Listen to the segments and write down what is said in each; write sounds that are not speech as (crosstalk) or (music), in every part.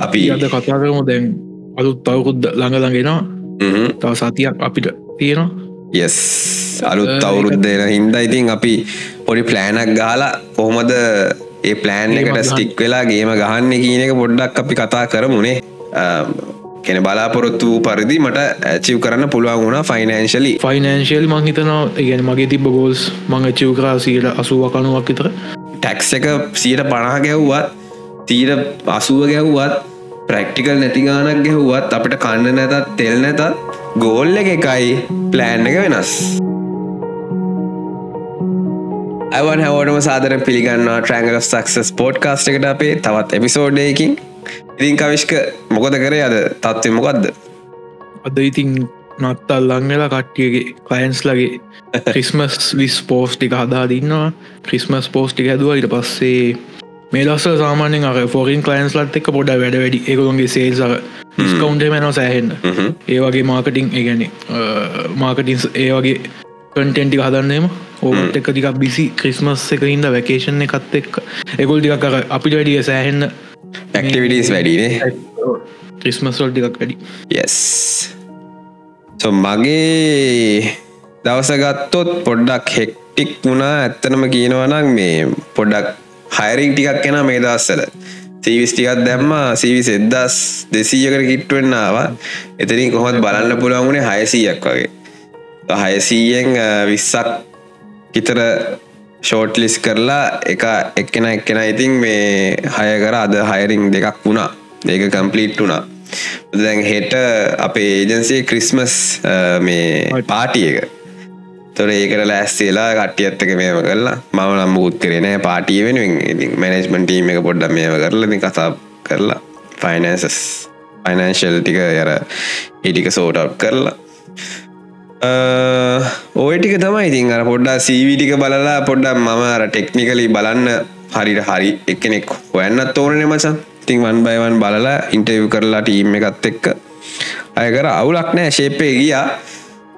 අපි අද කතා කරමු දැන් අලුත් තවකුද්ද ළඟළඟෙනවා. තව සතියක් අපිට තියෙනවා. යස් අලුත් අවුරුද්දන හින්දා ඉතින් අපි පොඩි ප්ලෑනක් ගහලා කොහොමද ඒ ප්ලෑන් එකට. ස්ටික් වෙලා ගේම ගහන්න කියන එක පොඩ්ඩක් අපි කතා කරමුණේ කෙන බලාපොරොත්තු පරිදි මට ඇචිව් කරන්න පුළුවන් වුණා ෆයිනන්ශලි ෆයිනන්ශල් මං හිතනවා ඉගැන මගේ තිබ ගෝල්ස් මං චිව කරා සියට අසුව කනුවක් විතර. ටැක්ස එක සියට පණහ ගැව්වත් තීර අසුව ගැව්වත් ප්‍රක්ටිකල් නැතිගානක් ගැහුවත් අපිට කන්න නැතත් තෙල් නැතත් ගෝල්ල එක එකයි ප්ලෑන් එක වෙනස්. ඇවන් හැවටම සාදර පිළිගන්නවා ට්‍රංගල සක්ස ස්පෝට් කාස්ට එකට අපේ තවත් එපිසෝඩ්ඩයකින් ඉතින් කවිශ්ක මොකොද කරේ අද? තත්ත්ව මොකක්ද අද ඉතින් නත්තල් ලංවෙලා කට්ටියගේ කලයින්ස් ලගේ ක්‍රිස්මස් විස් පෝස්්ටික හදා දින්නවා ක්‍රිස්මස් පෝස්්ටික ඇදවා ඉට පස්සේ මේ දස්ස සාමානෙන් අර ෆෝරින් කලයින්ස් ලත් එක පොඩ වැඩ වැඩි. එකකුන්ගේ සේල්සර ඩිස්කවන්් මැනව සෑහෙන්න හ්ම්. ඒ වගේ මාර්කටිං ඒගැන මාර්කටින්ස් ඒ වගේ කටෙන්ටි හදන්නේම ඕට එක ටිකක් බිසි ක්‍රිස්මස් එක හින්ද වැකේෂන් එකත් එක් එකොල් ටිකක් කර අපිට වැඩිය සෑහෙන්න. ඇක්ටිවිටස් වැඩිනේ ක්‍රිස්මස්වල් ටිකක් වැඩි. යස් මගේ දවස ගත්තොත් පොඩ්ඩක් හෙක්ටික් වුණා. ඇත්තනම කියනවනම් මේ පොඩ්ඩක් හයිරිං ටිකක් කෙන මේ දස්සල සීවිස් ටිකත් දැම්ම සීවිස් එද්දස් දෙසීයකට කිට්ටුවෙන්නාව එතනින් කොහොත් බලන්න පුළුවන් වුණේ හයසීයක් වගේ. හයසීයෙන් විස්සක් හිතර ෂෝට් ලිස් කරලා එක එක්කෙන එක්කෙන ඉතින් මේ හය කර අද හයරිං දෙකක් වුණා. ඒක කම්පලීට් වුණා. දැන් හෙට අපේ ඒජන්සේ ක්‍රිස්මස් මේ පාටිය එක තොර ඒකට ලෑස්සේලා කට්ටියත්තක මේම කරලා මම නම්මුකුත් කරනෑ පාටිය වෙනුවෙන් ඉතින් මැනේජ්මන්ටීම එක පොඩ්ඩ මේම කරලා ඉතින් කතා කරලා ෆයිනන්සස් ෆයිනන්ශල් ටික යර ඒටික සෝට් කරලා. ඕය ටික තමයි ඉතින් අර පොඩ්ඩා සීවිටික බලලා පොඩ්ඩක් මම අර ටෙක්නිකලි බලන්න හරිට හරි එක්කෙනෙක් හොයන්නත් ඕනන මචන් තින් වන් බයිවන් බලලා ඉන්ටව් කරලා ටීම් එකත් එක්ක. අයකර අවුලක් නෑ. ශේපය ගියා.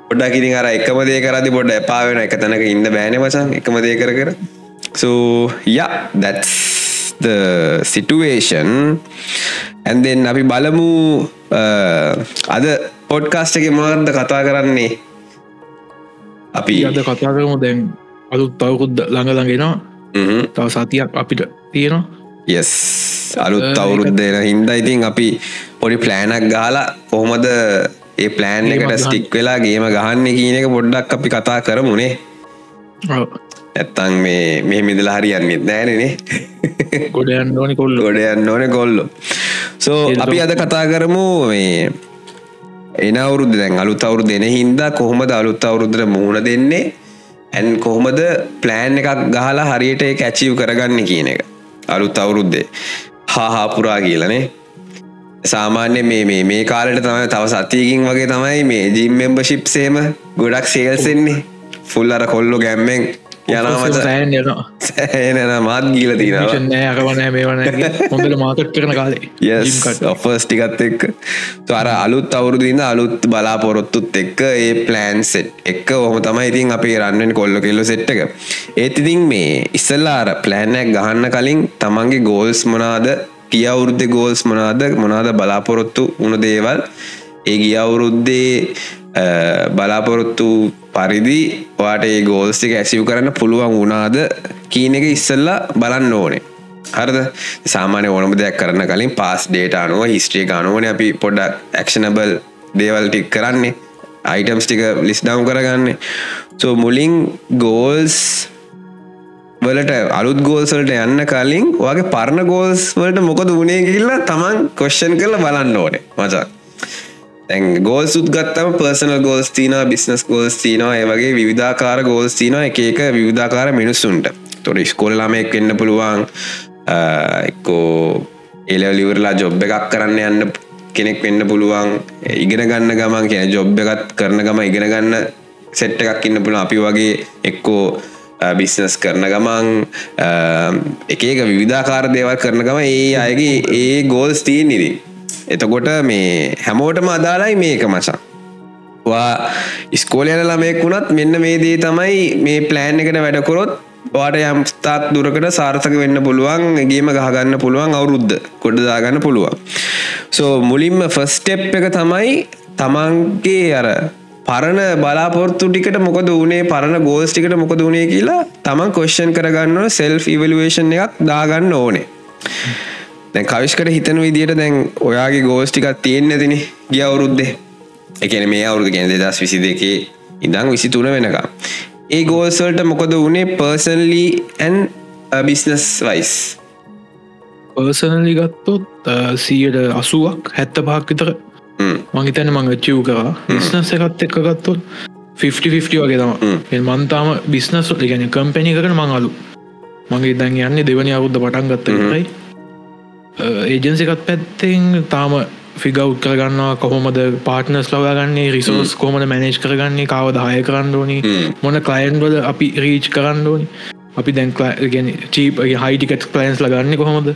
පොඩ්ඩක් ඉතින් අර එකම දේ කරදි පොඩ්ඩ එපාවෙන එක තැනක ඉන්න බෑන මචන් එකම දේ කර කර. සෝ ය that's the situation. ඇන්දෙන් අපි බලමු uh, අද පොඩ්කාස්ට එක මාර්ද කතා කරන්නේ? අපි අද කතා කරමු දැන් අලුත් තවකුද්ද ළඟළඟෙනවා හ්ම්. තව සතියක් අපිට තියෙනවා. යස් අලුත් අවුරුද්දන හින්දා ඉතින් අපි පොඩි ප්ලෑනක් ගාලා කොහොමද ඒ ප්ලෑන් එකට. ස්ටික් වෙලා ගේම ගහන්න කියන එක පොඩ්ඩක් අපි කතා කරමුණේ ඔව්. ඇත්තං මේ මෙහ මිදලා හරියන්නෙත් නෑනනේ ගොඩ යන්න ඕනි කොල්ල. ගොඩ යන්න ඕන කොල්ලො. සෝ අපි අද කතා කරමු මේ එන අවුරුදු දැන් අලුත් අවුරු දෙන හින්දා කොහොමද අලුත් අවුරුද්දට මුහුණ දෙන්නේ? ඇන් කොහොමද ප්ලෑන් එකක් ගහලා හරියට ඒ ඇචීව් කරගන්න කියන එක. අලුත් අවුරුද්දේ. හාහාපුරා කියලනේ සාමාන්‍ය මේ මේ මේ කාලට තමයි තව සතියකින් වගේ තමයි මේ ජිම් මෙම්බශිප් සේම ගොඩක් සේල්සෙන්නේ ෆුල් අර කොල්ලො ගැම්මෙන් යනමත සෑන් මාත් ගීල තිනවා නෑ අකවනෑ මේවන හොඳට මාකට් කරන කාලේ යස් ඔෆර්ස් ටිකත් එක්ක. අර අලුත් අවුරුදුන්න අලුත් බලාපොරොත්තුත් එක්ක ඒ ප්ලෑන් සෙට් එක්ක ඔහොම තමයි ඉතින් අපේ රන්නෙන් කොල්ල කෙල්ල සෙට් එක. ඒත් ඉතින් මේ ඉස්සල්ලාර ප්ලෑනක් ගහන්න කලින් තමන්ගේ ගෝල්ස් මොනාද කිය අවුරුද්ධ ගෝල්ස් මොනාද මොනාද බලාපොරොත්තු උුණ දේවල්? ඒ ගිය අවුරුද්දේ අ, බලාපොරොත්තු පරිදි වාට ඒ ගෝල්ස්ටික ඇසිව් කරන්න පුළුවන් වුණාද කීන එක ඉස්සල්ලා බලන්න ඕනේ. හරද? සාමානය ඕනම දෙයක් කරන්න කලින් පාස් ඩේට අනුව හිස්ට්‍රිය අනුවන අපි පොඩ්ඩක් ඇක්ෂනබල් දේවල් ටික් කරන්නේ. අයිටම්ස් ටික ලිස් ඩව් කරගන්න. සෝ මුලින් ගෝල්ස් වලට අලුත් ගෝල්සල්ට යන්න කලින් වගේ පරණ ගෝල්ස් වලට මොකද වනේ කියල්ලා තමන් කොශ්ෂන් කරල බලන්න ඕනේ. මචා. තැන් ගෝල් සුත් ගත්තම පර්සනල් ගෝල්ස් තින බිස්නස් ගෝල්ස් තිනවා ඒවගේ විධාකාර ගෝල්ස් තිනවා එක එක විවිධාකාර මිනිස්සුන්ට. තොට ස්කොල් ළමෙක් වෙන්න පුළුවන් එක්කෝ එලලිවරලා ජොබ් එකක් කරන්න යන්න කෙනෙක් වෙන්න පුළුවන් ඉගෙන ගන්න ගමන් කිය ජොබ් එකත් කරන ගම ඉගෙන ගන්න සෙට්ට එකක් ඉන්න පුළුවන්. අපි වගේ එක්කෝ බිස්නස් කරන ගමන් එක එක විවිධාකාර දේවල් කරන ගම ඒ අයගේ ඒ ගෝල්ස් තිීන් නිදී එතකොට මේ හැමෝටම අදාලයි මේක මචා. වා ස්කෝලයන ළමයෙක් වුණත් මෙන්න මේ දේ තමයි මේ ප්ලෑන් එකට වැඩකොරොත් වාට යම්ස්ථාත් දුරකට සාර්ථක වෙන්න පුළුවන් ගේම ගහගන්න පුළුවන් අවුරුද්ධ කොඩදාගන්න පුළුවන්. සෝ මුලින්ම ෆස්ටෙප් එක තමයි තමන්ගේ අර පරණ බලාපොරත්තු ටිකට මොකද වනේ? පරණ ගෝල්ස් ටිකට මොකද වනේ කියලා තමන් කොශ්ෂන් කරගන්න සෙල් ඉවලුවේෂන් එකක් දාගන්න ඕනේ. දැන් කවිශ්කට හිතන විදිට දැන් ඔයාගේ ගෝස් ටිකක් තියෙන්න්න තින ගිය අවුරුද්දේ. එකන මේ අවුරුදු ගැන දෙදස් විසි දෙකේ ඉඳං විසි තුන වෙනකම්. ඒ ගෝල්සල්ට මොකද වනේ? Personally and business wise personally ගත්තොත් uh, සීයට අසුවක් හැත්ත පහක් විතර මංහිතැන මං චව් කරා. බිස්නස් එකත් එක්ක ගත්තොත් 50 වගේ තම මන්තාම බිස්නස් ගැන කම්පැනි කරන මං අලු. මගේ දැන් යන්නේ දෙවනි අවුද්ධ පටන් ගත්තයි ඒජන්සිකත් පැත්තෙන් තාම ෆිගව් කරගන්නවා කොහොමද පාටනස් ලවාගන්නේ රිසෝස් කොමද මැනේජ් කරගන්නේ කාව දාය කරන්න ඕනි මොන කලයින්වල අපි රීච් කරන්න ඕනි අපි දැන් ගැන චීප හයිටිකට් කලයින්ස් ලගන්න කොහොමද?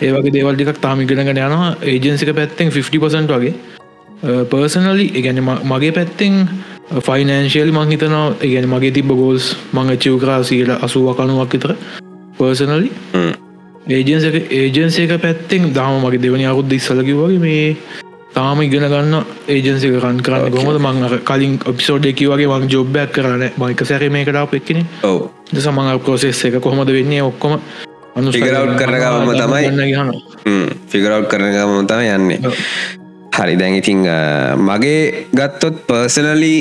ඒවගේ දේවල්ටිකක් තාමිගෙනගෙන යනවා. ඒජන්සික පැත්තෙන් 50% වගේ. පර්සනලි ඉගැන මගේ පැත්තෙන් ෆයිනන්ශයල් මංහිතනවා ඉගැන මගේ තිබ ගෝල්ස් මං චිව් කරාසීට අසුව කනුවක් විතර. පර්සනලි ඒජන්සක ඒජන්සේක පැත්තෙන් දාම මගේ දෙවනි අකුද්දි සලකි වගේ මේ තාම ඉගෙන ගන්න ඒජන්සික රන් කරන්න ගොමද මං කලින් ඔපිසෝඩ් එකි වගේ මං ජොබ්බයක් කරන්න මයික සැර මේ කටාව එක්කන සමඟ ප්‍රෝසෙස් එක කොහොමද වෙන්නේ ඔක්කොම ෆිගරව් කරගම තමයි ෆිගරව් කරනගම තම යන්නේ. හරි දැන් ඉතිං මගේ ගත්තොත් පර්සනලි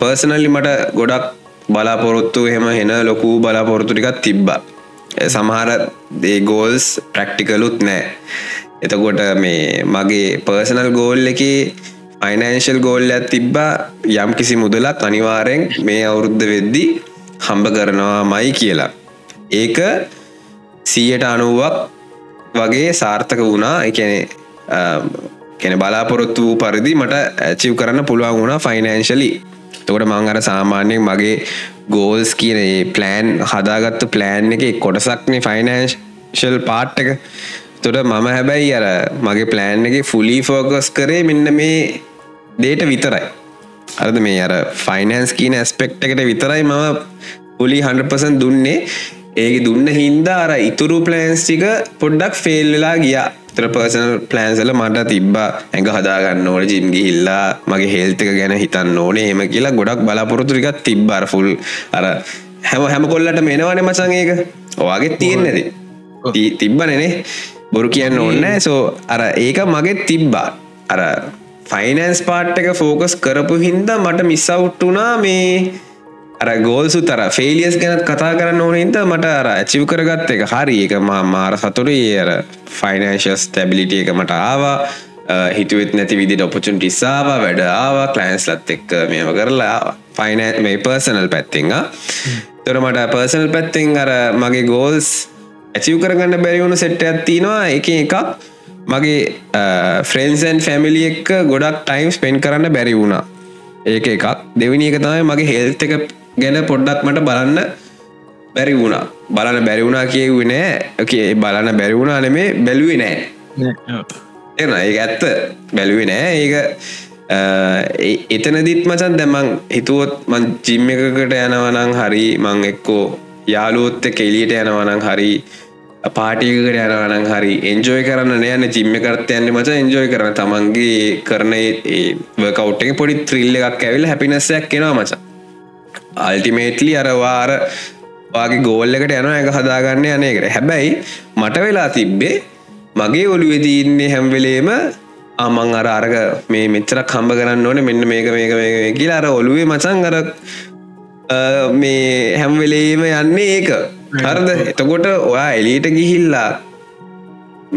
පර්සනලි මට ගොඩක් බලාපොරොත්තු එහෙම හෙන ලොකු බලාපොරොත්තු ටිකත් තිබ්බා. සමහර දේ ගෝල්ස් ප්‍රක්ටිකලුත් නෑ එතකොට මේ මගේ පර්සනල් ගෝල් එක ෆයිනන්ශල් ගෝල් ඇත් තිබ්බා. යම් කිසි මුදලක් අනිවාරෙන් මේ අවුරුද්ධ වෙද්දි හම්බ කරනවා මයි කියලා. ඒක සීයට අනුවක් වගේ සාර්ථක වුණා. එකනේ කෙන බලාපොරොත්තු වූ පරිදි මට ඇචිව් කරන්න පුළුවන් වුණා ෆයිනන්ශලි තකොට මං අර සාමාන්‍යයෙන් මගේ ගෝල්ස් කියන ප්ලෑන් හදාගත්තු ප්ලෑන් එක කොටසක්නේ ෆයිනන්ශල් පාට් එක තොට මම හැබැයි අර මගේ ප්ලෑන් එක ෆුලි ෆෝකස් කරේ මෙන්න මේ දේට විතරයි. අරද මේ අර ෆයිනන්ස් කියන ඇස්පෙක්් එකට විතරයි මම පුලි 100පසන් දුන්නේ. ඒක දුන්න හින්දා අර ඉතුරු ප්ලෑන්ස් ටික පොඩ්ඩක් ෆෙල් වෙලා ගියා. තර පර්සනල් ප්ලෑන්සල මට තිබ්බා ඇඟ හදාගන්න ඕන ජිම්ගි හිල්ලා මගේ හෙල්තක ගැන හිතන්න ඕනේ එම කියලා ගොඩක් බලාපොරොතුරිකත් තිබ්බර ෆුල් අර හැම හැම කොල්ලට මෙනවන මසං ඒක. ඔවාගේ තියෙන්නද තිබ්බනනේ බොරු කියන්න ඕන්න සෝ අර ඒක මගෙත් තිබ්බා. අර ෆයිනන්ස් පාට් එක ෆෝකස් කරපු හින්දා මට මිස්සවුට්ටුනා මේ අර ගෝල්සු තර ෆේලියස් ගැනත් කතා කරන්න ඕනහින්ද මට අර ඇචිව් කරගත්ත එක. හරි එක මා මාර සතුරේ අර ෆයිනන්ශස් ටැබිලිටිය එක මට ආවා. හිතුවත් නැති විදි ඔපචුන් ටිස්සාාව වැඩ ආවා කලයින්ස් ලත් එක්ක මෙම කරලා ෆයින මේ පර්සනල් පැත්තිංහ තොර මට පර්සනල් පැත්තිං අර මගේ ගෝල්ස් ඇචිව් කරගන්න බැරිවුණු සෙට්ට ඇත්තිනවා එක එකක් මගේ ෆ්‍රෙන්න්සන් ෆැමිලි එක්ක ගොඩක් ටයිම් ස්පෙන්් කරන්න බැරි වුණා. ඒක එකක්. දෙවිනි එක තමයි මගේ හෙල්ත එක ගැන පොඩ්ඩක් මට බලන්න බැරි වුණා. බලන්න බැරි වුණා කියවුවේ නෑ. බලන්න බැරි වුණා නෙමේ බැලුවේ නෑ. එන ඒ ඇත්ත. බැලුවේ නෑ. ඒක එතනදිත් මචන් දැමං හිතුවොත් මං ජිම්ම එකකට යනවනං හරි මං එක්කෝ යාලුවොත්ත කෙලියට යනවනං හරි පාටියකට යනවනං හරි එන්ජෝය කරන්න නයන ජිම්ම කරත යන්න මච එන්ජෝය කරන තමන්ගේ කරන වකවට්ට පොඩි ත්‍රිල්ල එකක් ඇවිල් හැපිනස්සයක් කෙනවා මචා. අල්ටිමේටලි අරවාර වගේ ගෝල්ලකට යන එක හදාගන්න යනයකට හැබැයි මට වෙලා තිබ්බේ මගේ ඔලුවෙ තියන්නේ හැම්වෙලේම අමං අර අරග මේ මෙච්චරක් කම්බ කරන්න ඕන. මෙන්න මේක මේක මේ කියලා අර ඔලුවේ මචන් අර මේ හැම්වෙලේම යන්නේ ඒක. හරද එතකොට ඔයා එලියට ගිහිල්ලා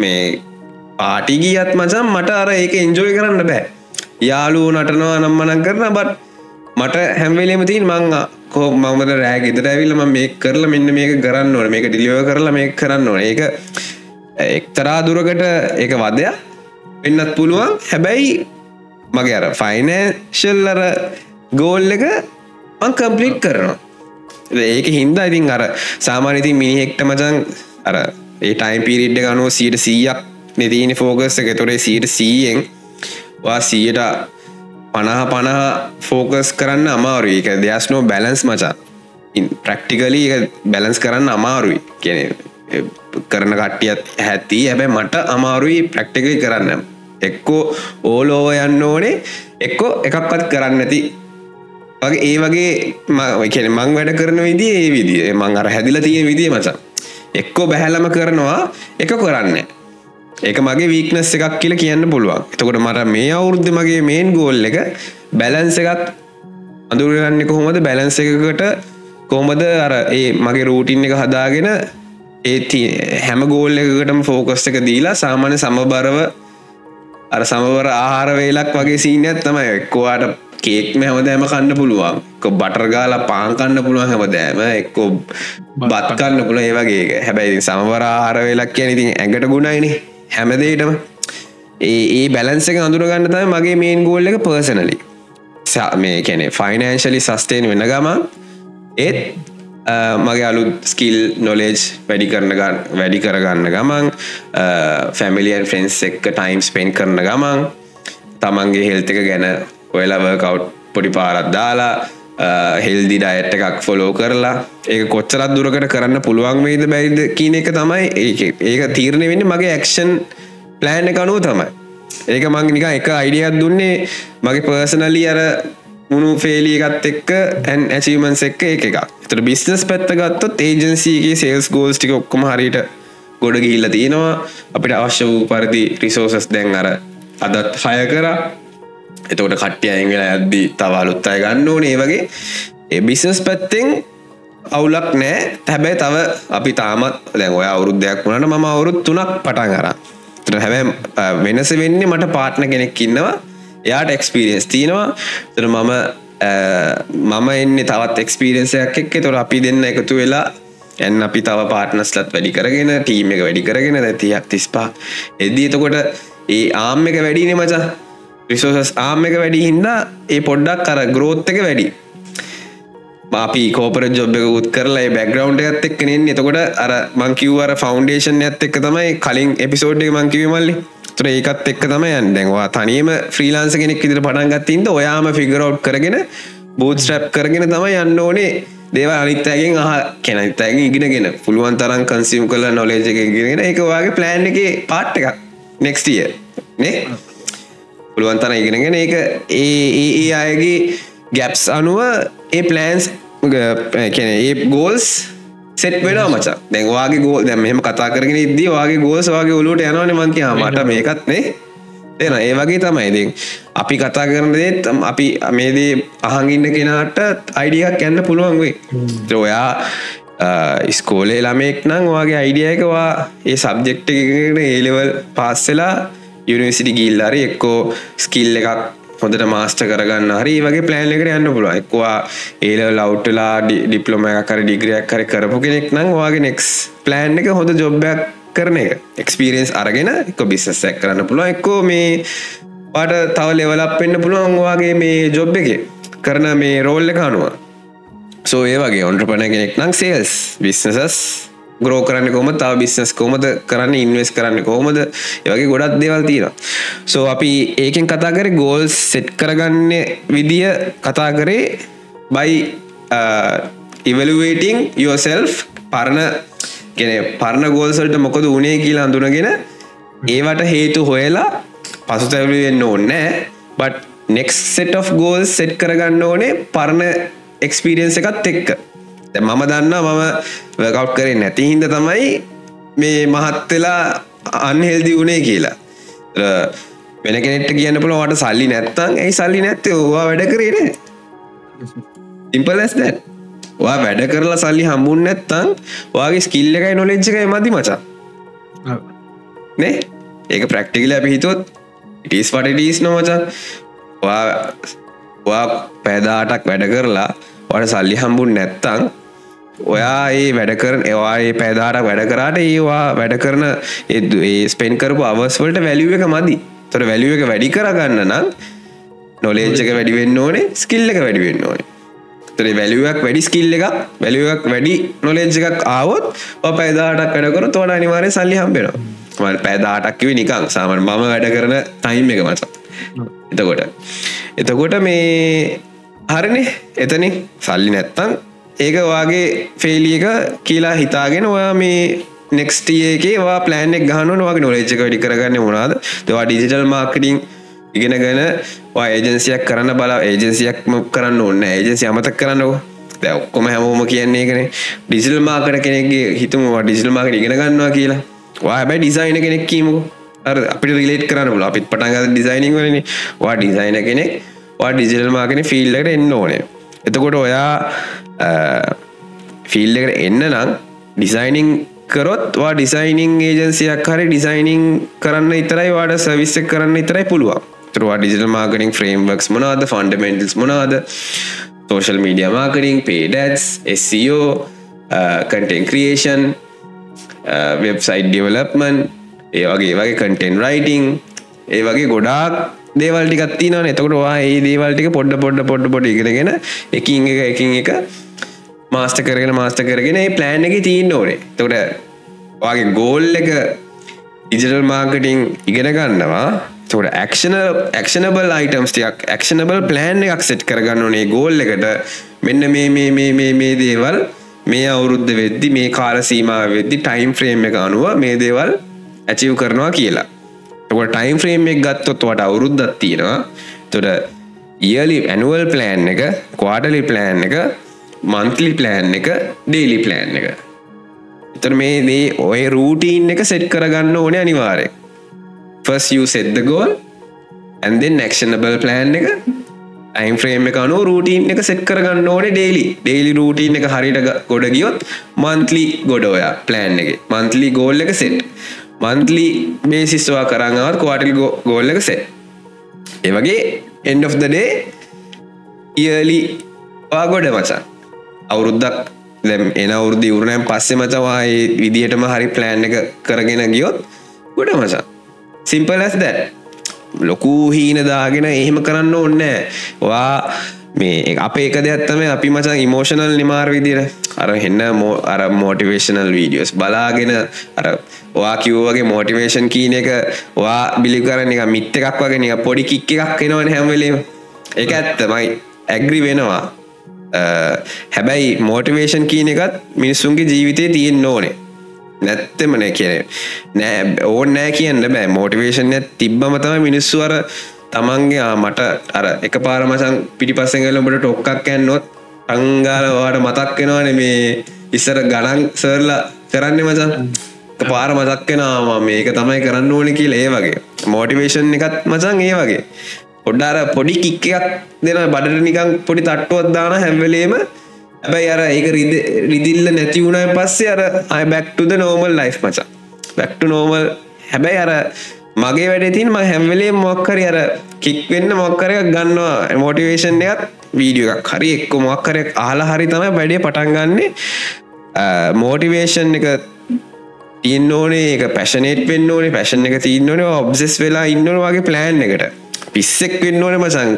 මේ පාටි ගියත් මචන් මට අර ඒක එන්ජෝය කරන්න බෑ. යාලු නටනවා නම්මනක් කරන බට මට හැම්වෙලේම තින් මං කෝ මමද රෑ ගෙදර ඇවිල්ලම මේ කරලා මෙන්න මේක කරන්න ඕන මේක ඩිලිව කරලා මේ කරන්න ඕන. ඒක එක්තරා දුරකට ඒක වදයක්. වෙන්නත් පුළුවන්. හැබැයි මගේ අර ෆයිනශල් අර ගෝල් එක මං කම්පලිට් කරනවා ඒක හින්දා ඉතින් අර සාමානඉතින් මිනිහෙක්ට මචන් අර ඒ ටයිම් පිරිඩ් ගනුව සියට සීයක් නෙදීන ෆෝකස් එක. තොරේ සීට සීයෙන් වා සීයට පණහ පණහ ෆෝකස් කරන්න අමාරු එක දෙයස්නෝ බැලන්ස් මචා. ප්‍රක්ටිකලි බැලන්ස් කරන්න අමාරුයි. කියන කරන කට්ටියත් හැති හැබැ මට අමාරුයි ප්‍රක්ටිකයි කරන්න. එක්කෝ ඕලෝව යන්න ඕනේ. එක්කෝ එකක්වත් කරන්න ඇති වගේ ඒ වගේ මකන මං වැඩ කරන විදි ඒ විදිිය මං අර හැදිල තියෙන විදිිය මචා. එක්කෝ බැහැලම කරනවා එක කරන්න ඒක මගේ වීක්නස් එකක් කියල කියන්න පුළුවන්. එතකොට මට මේ අවුරුද්ධ මගේ මේන් ගෝල් එක බැලන්ස එකත් අඳුරගන්න කොහොමද? බැලන්ස එකකට කොහොමද අර ඒ මගේ රූටින් එක හදාගෙන ඒ හැම ගෝල් එකකටම ෆෝකස් එක දීලා සාමාන්‍ය සමබරව අර සමවර ආහාර වේලක් වගේ සීනයක් තමයි. එක්කවාට කේක්ම හැමදෑම කන්න පුළුවන්. බටර්ගාල පාංකන්න පුළුවන් හැමදෑම. එක්කෝ බත්කන්න පුළ ඒවගේ හැබැයි සමවර ආහාර වෙලක් කියන ඉතින් ඇඟට ගුණයින. හැමදේටම ඒ ඒ බැලන්ස එක අඳුරගන්න තම මගේ මේන් ගෝල්ල එක පර්සනලි මේ කැනෙ ෆයිනන්ශලි සස්ටේන් වෙන ගම ඒත් මගේ අලුත් ස්කිල් නොලේජ් වැඩි කරන වැඩි කරගන්න ගමන් ෆැමිලියන් ෆ්‍රෙන්න්ස් එක්ක ටයිම් ස්පෙන් කරන ගමන් තමන්ගේ හෙල්ත එක ගැන ඔයලවකවට් පොඩි පාරත් දාලා හෙල්දි ඩයට් එකක් ෆොලෝ කරලා ඒ කොච්චරත් දුරකට කරන්න පුළුවන් වේද බැයිද කියන එක තමයි ඒ ඒක තීරණය වෙන්න මගේ ඇක්ෂන් ප්ලෑන් එක අනුව තමයි. ඒක මං නික එක අයිඩියත් දුන්නේ මගේ පර්සනලි අර මුණු ෆේලි එකත් එක්ක ඇන් ඇචීමන්ස් එක්ක එක එක තර බිස්නස් පැත්ත ගත්තොත් ඒජන්සීගේ සේල්ස් ගෝල්ස් ටික ඔක්කොම හරිට ගොඩ ගිහිල්ල තියෙනවා. අපිට අවශ්‍ය වූ පරිදි රිසෝසස් දැන් අර අදත් හය කර. එතකොට කට්ටිය අයගලා ඇද්දී තවලුත් අය ගන්න ඕනේ වගේ. ඒ බිස්නස් පැත්තෙන් අවුලක් නෑ. හැබැයි තව අපි තාමත් දැන් ඔය අවුරුද්ධයක් වුණට මම අවුරුත් තුනක් පටන් අර හැබැ වෙනස වෙන්නේ මට පාට්න කෙනෙක් ඉන්නවා. එයාට එක්ස්පිරියන්ස් තියෙනවා. තර මම මම එන්න තවත් එක්ස්පිරියන්සයක් එක්ක තොර අපි දෙන්න එකතු වෙලා ඇන් අපි තව පාටනස්ලත් වැඩි කරගෙන ටීම එක වැඩි කරගෙන ඇතියක් තිස්පා එද්දී එතකොට ඒ ආම් එක වැඩිනේ මචා. රිසෝසස් ආම් එක වැඩි හින්දා ඒ පොඩ්ඩක් කර ග්‍රෝත් එක වැඩි. අපි කෝපර ජොබ් එක උත් කරලා බැග්‍රවන්් එකත් එක්කනෙන් එතකොට අර මංකිවර ෆෞන්ඩේෂන් ඇත් එක්ක තමයි කලින් එපිසෝඩ් එක මංකිව මල්ලි. තුර ඒකත් එක්ක තම යන්දැවා තනියම ෆ්‍රීලාන්ස කෙනෙක් ඉදිර පටන්ගත්තින්ද ඔයාම ෆිගරෝඩ් කරගෙන බූත් ස්ට්‍රප් කරගෙන තම යන්න ඕනේ. දේව අනිත්තයගෙන් අහ කෙනනිත්තයගේ ඉගෙනගෙන. පුළුවන් තරන් කන්සිම් කල නොලේජ එක ගෙන එක වගේ ප්ලෑන් එක පාට් එකක්. නෙක්ස්ටිය නේ? පුළුවන් තර ඉගෙනගෙන ඒක ඒ අයගේ ගැප්ස් අනුව ඒ ප්ලෑන්ස් කැන ඒ ගෝල්ස් සෙට් වෙන මචා. දැන්වාගේ ගෝ දැම මෙහම කතා කරගෙන ඉද්දී වගේ ගෝස් වගේ ඔලුට යනවන මංකයා මට මේකත්නේ එන ඒ වගේ තමයි. ඉතින් අපි කතා කරන දේත් අපි මේදේ අහඟඉන්න කෙනාට අයිඩියක් යන්න පුළුවන් වේ ඔයා ස්කෝලේ ළමෙක් නම් වගේ අයිඩියයකවා ඒ සබ්ජෙක්්ට ඒලෙවල් පාස්සලා යුනිසිටි ගිල්ලරි එක්කෝ ස්කිල් එකක් හොඳට මාස්ට කරගන්න හරි වගේ ප්ලෑන් එකට යන්න පුළුව එක්වා ඒල ලව්ටලා ඩිප්ලොම එකකර ඩිග්‍රියක් කර කරපු කෙනෙක් නම් වගේ නෙක්ස් ප්ලෑන් එක හොඳ ජොබ්බයක් කරන එක. එක්ස්පිරියන්ස් අරගෙන එක බිස්සක් කරන්න පුළුව එක්කෝ මේ පට තව ලෙවලක් වෙන්න පුළුවන් වගේ මේ ජොබ් එක. කරන මේ රෝල්ල කානුව සෝ ඒ වගේ ඔන්ට්‍රපන කෙනෙක් නම් සේල්ස් බිස්නසස් ග්‍රෝ කරන්න කොම තාව බිස්නස් කොමද කරන්න? ඉන්වස් කරන්න කොහොමද? ඒවගේ ගොඩත් දේවල් තියෙන සෝ අපි ඒකෙන් කතා කර ගෝල් සෙට් කරගන්න විදිය කතා කරේ බයි ඉවලුවේටිං යෝසෙල් පරණ ගෙන පරණ ගෝල්සල්ට මොකද උනේ කියලා අඳුනගෙන ඒවට හේතු හොයලා පසුතැවලුවෙන්න ඕන්නෑ but next set of goal set කරගන්න ඕනේ පරණ එක්ස්පිරියන්ස එකත් එක්ක. මම දන්න මම වකව් කරේ නැති හින්ද තමයි මේ මහත්වෙලා අන්හෙල්දි වුණේ කියලා. වෙන කෙනෙට කියන්න පුළ වට සල්ලි නැත්තං ඇයි සල්ලි නැත්තේ? ඕවා වැඩ කරේන ඉම්පලස් දැන් වා වැඩ කරලා සල්ලි හම්බුන් නැත්තං වගේ ස්කිල්ල එකයි නොලෙච්චකයි මදි මචා. නේ? ඒක ප්‍රක්ටිකල අපි හිතුවත් ඉටස් පටඩීස් නොමචා වා පැදාටක් වැඩ කරලා වට සල්ලි හම්බුන් නැත්තං ඔයා ඒ වැඩ කරන ඒවාඒ පැදාට වැඩ කරාට ඒවා වැඩ කරන ඒ ස්පෙන් කරපු අවස්වලට වැලිුව එක මදි. තොර වැලිුව එක වැඩි කරගන්න නම් නොලේජ්ක වැඩිවෙන්න ඕනේ ස්කිල්ල එක වැඩිවෙන්න ඕනේ. තොරේ වැලිුවක් වැඩි ස්කිල්ල එක වැලිුවක් වැඩි නොලේජ් එකක් ආවොත් පැදාටක් වැඩකර තෝට අනිවාරය සල්ලි හම්බෙනවා. පැදාටක්කිව නිකං සාමන් මම වැඩ කරන ටයිම් එක මච එතකොට එතකොට මේ හරිනේ එතන. සල්ලි නැත්තන් ඒක වාගේ ෆෙයිලිය එක කියලා හිතාගෙන ඔයා මේ නෙක්ස්ටඒකවා පලෑන්ෙක් ගහනුව වගේ නොලෙච්චක වැඩි කරගන්න මොනාද තවා ඩිජිටල් මාර්කටිං ඉගෙනගෙන ඒජන්සියක් කරන්න බල ඒජන්සියක්ම කරන්න ඔන්න ඒජන්සි අමතක් කරන්නවා දැ ඔක්කොම හැමෝම කියන්නේ කන ඩිසිල් මාකට කෙනෙක්ගේ හිතුමවා ඩිසිල් මාකට ඉගෙන ගන්නවා කියලා. වා බැ ඩිසයින කෙනෙක් කීමකු. අපිට රිලේට් කරන්න අපිත් පටන්ග ඩිසයිනිං වලන. වා ඩිසයින කෙනෙක් වා ඩිසිල් මාකන ෆිල්ලට එන්න ඕනේ. එතකොට ඔයා Uh, ෆිල් එකට එන්න නම් ඩිසයිනිං කරොත්වා ඩිසයිනිං ඒජන්සියක් හරි ඩිසයිනිං කරන්න ඉතරයි වාඩ සවිස්සක් කරන්න ඉතරයි පුළුවන්. තුරවා ඩිජිටල් මාර්කටින් ෆ්‍රේම්වක්ස් මොනාද ෆන්ඩමෙන්ටල්ස් මොනාද social media marketing paid ads SEO content creation website development ඒ වගේ වගේ කටෙන් රයිටිං ඒ වගේ ගොඩාක් දේවල්ටිකත්ති න එතකටවා ඒ දේවල්ටික පොඩ්ඩ පොඩ්ඩ පොඩ්ඩ පොඩ ඉගෙනගෙන එකින් එක එකින් එක මාස්ට කරගෙන මාස්ට කරගෙන ප්ලෑන් එක තිීන්න ඕනේ. තොට වගේ ගෝල් එක ඉජටල් මාර්කටිං ඉගෙන ගන්නවා. තොට ක්ෂන ක්ෂනබල් අයිටම්ස්ටයක් ක්ෂනබල් ප්ලෑන් එකක් සෙට් කරගන්න ඕනේ ගෝල් එකට. මෙන්න මේ මේ මේ මේ මේ දේවල් මේ අවුරුද්ධ වෙද්දි මේ කාල සීමා වෙද්දි ටයිම් ෆ්‍රේම් එක අනුව මේ දේවල් ඇචිව් කරනවා කියලා. තකොට ටයිම් ෆ්‍රේම් එක ගත්තොත් වට අවුරුද්ධත් තියෙනවා. තොට ඉයලි ඇනුවල් ප්ලෑන් එක කවාටලි ප්ලෑන් එක මන්තලි ප්ලෑන් එක ඩේලි ප්ලෑන් එක. එතර මේ දේ ඔය රූටීන් එක සෙට් කරගන්න ඕන අනිවාරය ෆස් සෙද්ද ගෝල් ඇන්දෙන් නැක්ෂනබල් ප්ලෑන් එක. යිම් ්‍රේම් එක අනු රූටීන් එක සෙට් කරගන්න ඕන ඩේලි ඩේලි රූටීන් එක හරිට ගොඩ ගියොත් මන්තලි ගොඩෝය ප්ලෑන් එක. මන්තලි ගෝල් එක සෙට් මන්තලි බේසිස්වා කරන්නවත් කවාටල් ගෝල් එක සෙට් ඒවගේ end of the day yearly ගොඩ මචා අවුරුද්දක් දැම් එන අවුරුදු ඉවරණයන් පස්සෙ මචවා ඒ විදිහටම හරි ප්ලෑන් එක කරගෙන ගියොත් ගොඩ මචා. සිම්පල් ඇස් දැ ලොකු හීන දාගෙන එහෙම කරන්න ඕන්නෑ වා මේ අප ඒක දෙයක්ත්තම අපි මචන් ඉමෝෂනල් නිමාර් විදිර අර එන්න මෝ අර මෝටිවේශනල් වීඩියෝස් බලාගෙන අර වා කිව්වගේ මෝටිවේෂන් කීන එක වා බිලි කරන එක මිත්ත එකක් වගෙන පොඩි කික්ක එකක් එනවන හැමලීම එක ඇත්තමයි. ඇග්‍රි වෙනවා. හැබැයි මෝටිවේෂන් කියන එකත් මිනිස්සුන්ගේ ජීවිතය තියෙන් ඕනේ. නැත්තමන කියන නෑ ඕන් නෑ කියන්න බෑ. මෝටිවේෂන් තිබ්බම තම මිනිස්සු අර තමන්ගේ මට අර එක පාරමසන් පිටි පස්සෙන්ගලඹට ටොක්කක් ඇන්නොත් අංගාලවාට මතක්කෙනවාන මේ ඉස්සර ගණන් සර්ලා කරන්න මචන් පාර මතක්කෙනවා මේක තමයි කරන්න ඕනි කියල ඒ වගේ. මෝටිවේෂන් එකත් මචන් ඒ වගේ. පොඩ්ඩාර පොඩි කික්කයක් දෙන බඩට නිකං පොඩි තට්ටුවත් දාන හැම්වලේම ඇබැයි අර ඒක රිදිල්ල නැති වුණයි පස්සේ අර අය back to the normal life මචා. Back to normal හැබැයි අර මගේ වැඩතින් ම හැම්වලේ මොක්කරි අර කික් වෙන්න මොක්කරයක් ගන්නවා. මෝටිවේෂන් එකත් වීඩියෝ එකක්. හරි එක්ක මොක්කරයක් ආලා හරි තමයි වැඩේ පටන්ගන්නේ මෝටිවේෂන් එක තින්න ඕනේ එක පැශනේට පෙන්න්න ඕනේ පැශන එක තින්න ඕනේ ඔබ්සෙස් වෙලා ඉන්නන වගේ ප්ලෑන් එකට. පිස්සෙක් වෙන්න ඕන මචන්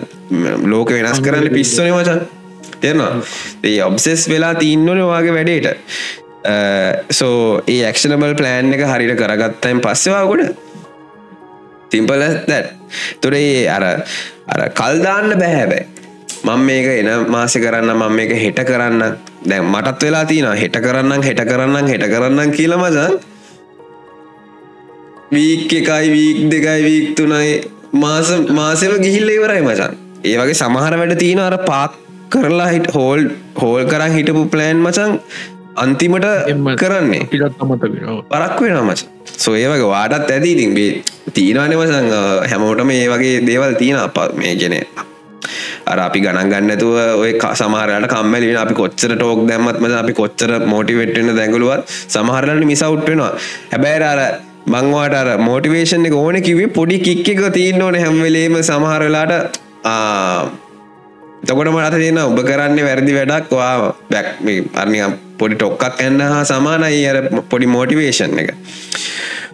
ලෝක වෙනස් කරන්න පිස්සන මචන් තෙරවා ඒ ඔබ්සෙස් වෙලා තින්නවන වගේ වැඩේට. සෝ ඒ ඇක්ෂනබල් ප්ලෑන් එක හරිට කරගත්තයින් පස්සවා ගොඩ. තිම්පල දැත් තොරේ අර අර කල්දාන්න බැහැබැයි මං මේක එන මාසෙ කරන්න මං මේක හෙට කරන්න දැන් මටත් වෙලා තින හෙට කරන්න හෙට කරන්න හෙට කරන්න කියල මචන් වීක් එකයි වීක් දෙකයි වීක් තුනයි. මාස මාසම ගිහිල්ල ඉවරයි මචන්. ඒ වගේ සමහර වැඩ තියෙන අර පාක් කරලා හිට හෝල් හෝල් කරා හිටපු ප්ලෑන් මචන් අන්තිමට කරන්නේ. පරක් වෙන මච සොය වගේ වාටත් ඇදී තිබේ තියෙනවාන මසං හැමෝටම ඒ වගේ දේවල් තියෙන අප මේ ගෙන අර අපි ගණන් ගන්නතුව ඔය සමහරට කම්මලින් අපි කොච්චර ටෝක් දැම්මත්ම අපි කොච්චර මෝටිවෙට්න දැඟලුවත් සමහරලට මිසවුට්වෙනවා හැබැයි අර මංවාට අර මෝටිවේෂන් එක ඕන කිවේ පොඩි කික් එක තිීන්න ඕන හැම්වෙලේම සමහරලාට තකොට මට තියෙන ඔබ කරන්න වැරදි වැඩක්. වා බැක් අරනි පොඩි ටොක්කක් එන්න හා සමානයි අර පොඩි මෝටිවේෂන් එක.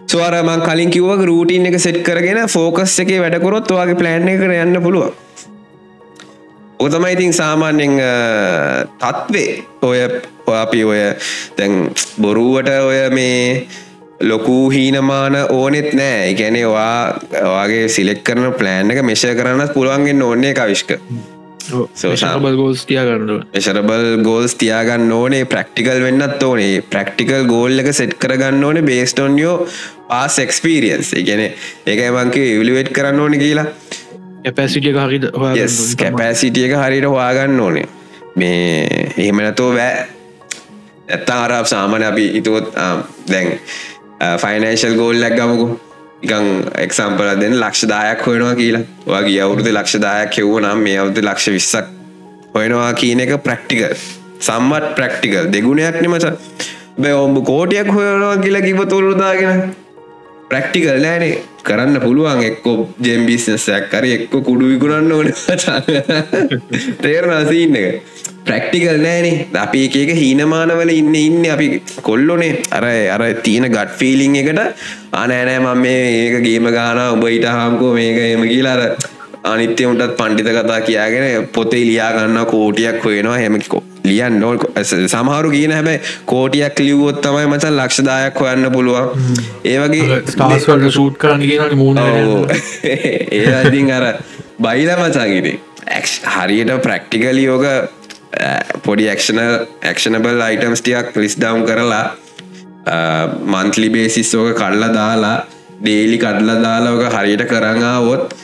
සවාරමන් කලින් කිව්ව රූටීන් එක සෙට් කරගෙන ෆෝකස් එක වැඩකොරොත් වගේ ප්ලෑන් එකට යන්න පුළුව ඔතමයි ඉතින් සාමාන්‍යෙන් තත්වේ. ඔය අපි ඔය දැන් බොරුවට ඔය මේ ලොකු හීනමාන ඕනෙත් නෑ. එකැනෙ වා වගේ සිලෙක් කරන ප්ලෑන් එක මෙෂය කරන්න පුළුවන්ගෙන් ඕන්නේ කවිශ්ක ගෝස් තියා ගන්නඩ මෙශරබල් ගෝල්ස් තියාගන්න ඕනේ. ප්‍රක්ටිකල් වෙන්නත් ඕනේ. ප්‍රක්ටිකල් ගෝල් එක සෙට් කරගන්න ඕනේ බේස්ටොන්යෝ පාස් එක්ස්පීරියන්ස් ගැන ඒක මංක ඉවලිවේට් කරන්න ඕන කියලා. කැපෑසිටිය එක හරිට හවාගන්න ඕනේ මේ එහෙමනතෝ බෑ. ඇත්තා අරab සාමන අපි ඉතුවොත් දැන් ෆයිනේශල් ගෝල්ලක් ගමකු එකං එක්සම්පල දෙන්න ලක්ෂ දායක් හොයනවා කියලා වගේ අවුරුදු ලක්ෂ දායක් හෙව්ව නම් මේ අවුදු ලක්ෂ විස්සක් හොයනවා කියන එක ප්‍රක්ටිකල් සම්මත් ප්‍රක්ටිකල් දෙගුණයක් නිමච බෑ ඔඹ කෝටයක් හොයනවා කියලා කිව තුරුදාගෙන ප්‍රක්ටිකල් නෑනේ කරන්න පුළුවන් එක්කෝ ජෙම් බිස්නසයක් කර එක්ක කුඩු විකුණන්න ඕන තේරනාසින්න එක ප්‍රක්ටිකල් නෑනේ. අපි එක හීනමානවල ඉන්න ඉන්න අපි කොල්ලොනේ. අර අර තියෙන ගට් ෆිලිං එකට අනෑනෑ මම මේ ඒක ගේම ගාන උඹ ඉට හාම්කෝ මේක එම කියලාර අනිත්‍ය උන්ටත් පණ්ඩිත කතා කියාගෙන පොතේ ලියාගන්න කෝටියක් හොයෙනවා. හෙමකිකෝ ලියන් නොල් සමහරු කියන හැබැයි කෝටියක් ලියවොත් තමයි මචන් ලක්ෂදායක් හොයන්න පුළුවන්. ඒවගේ ස්ටාස්වල්ට සූට් කරන්න කියන මූුණ ඒඉතින් අර බයිල මචාගිරි හරියට ප්‍රක්ටිකල් යෝග පොඩි ක්ෂන ක්ෂනබල් අයිටම්ස් ටියක් ලිස් ඩවම් කරලා මන්තලි බේසිස් ඕක කඩලා දාලා ඩේලි කඩලා දාලාෝක හරියට කරඟාවොත්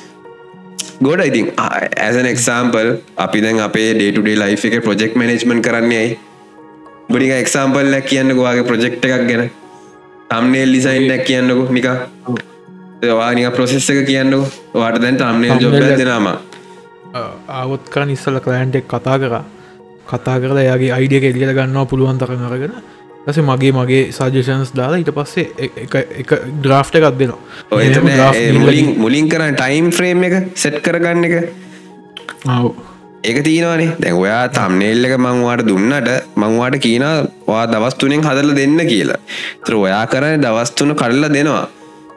ගොඩ ඉතින් ඇසන එක්සාම්පල් අපි දැන් අපේ ඩේටුඩේ ලයි් එක ප්‍රජෙක්් මනජ්මන් කරන්නේයි බඩික එක්සාම්පල්ල කියන්නකවාගේ ප්‍රජෙක්් එකක් ගැන. තම්නේල් ලිසයින්ක් කියන්නකු නික වානික ප්‍රොසෙස් එක කියන්නු වාට දැන් තම්නේල් ජොබ් දෙනම ආවොත්කා නිස්සල කලෑන්ටෙක් කතා කර කතා කරලා යාගේ අයිඩිය එලියට ගන්නවා පුළුවන් තරන අරගෙන. ලස මගේ මගේ සජෂන්ස් දාලා ඊට පස්සේ එක ඩ්‍රාෆ්ට එකක් දෙනවා. මුලින් මුලින් කරන්න ටයිම් ෆ්‍රේම් එක සෙට් කරගන්න එක? ආව්. ඒක තියෙනවානේ. දැන් ඔයා තම්නෙල් එක මංවාට දුන්නට මංවාට කියන වා දවස්තුනෙන් හදල දෙන්න කියලා. තර ඔයා කරන දවස්තුන කඩල්ල දෙනවා.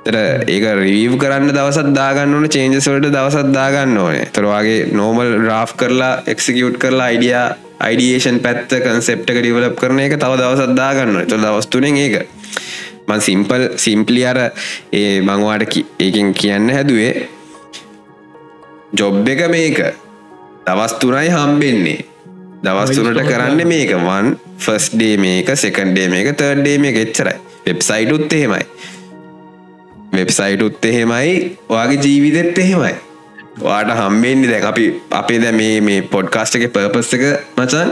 තර ඒක රීව් කරන්න දවසත් දාගන්න ඕන චේන්ජස්වලට දවසත් දාගන්න ඕනේ. තරවාගේ නෝමල් රාෆ් කරලා එක්සිකියුට් කරලා අයිඩිය අයිඩියේෂන් පැත්ත කන්සෙප්ට එක ඩිවලප් කරන එක තව දවසත් දාගන්න. තු දවස්තුනෙන් ඒක. මන් සිම්පල් සිම්පලි අර ඒ මංවාට ඒකින් කියන්න හැදුවේ ජොබ් එක මේක. දවස් තුනයි හම්බෙන්නේ. දවස්තුනට කරන්න මේක. වන් ෆස් ඩේ මේක සෙකන්ඩේ මේක තර්ඩේ මේක එච්චරයි. වෙබ්සයිටුත් එහෙමයි. වෙබ්සයිටුත් එහෙමයි. වගේ ජීවිතෙත් එහෙමයි වාට හම්බෙන්නේ දැන් අපි අපේ දැ මේ මේ පොඩ්කාස්ට එක පර්පස් එක මචන්